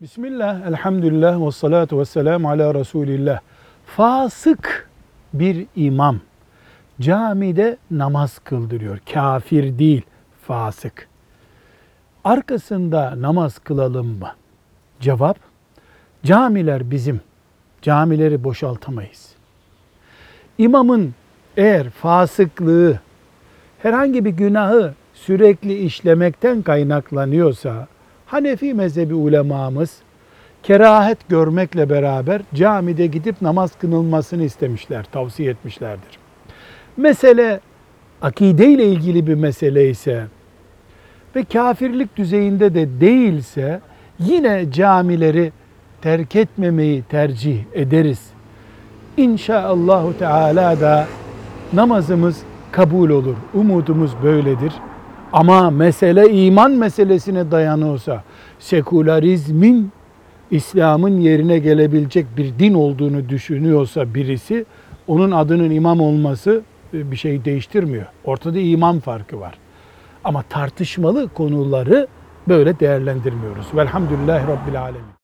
Bismillah, elhamdülillah ve salatu ve selamu ala Resulillah. Fasık bir imam camide namaz kıldırıyor. Kafir değil, fasık. Arkasında namaz kılalım mı? Cevap, camiler bizim. Camileri boşaltamayız. İmamın eğer fasıklığı herhangi bir günahı sürekli işlemekten kaynaklanıyorsa Hanefi mezhebi ulemamız kerahet görmekle beraber camide gidip namaz kılınmasını istemişler, tavsiye etmişlerdir. Mesele akide ile ilgili bir mesele ise ve kafirlik düzeyinde de değilse yine camileri terk etmemeyi tercih ederiz. İnşaallahu Teala da namazımız kabul olur. Umudumuz böyledir. Ama mesele iman meselesine dayanıyorsa, sekülerizmin İslam'ın yerine gelebilecek bir din olduğunu düşünüyorsa birisi, onun adının imam olması bir şey değiştirmiyor. Ortada iman farkı var. Ama tartışmalı konuları böyle değerlendirmiyoruz. Velhamdülillahi Rabbil Alemin.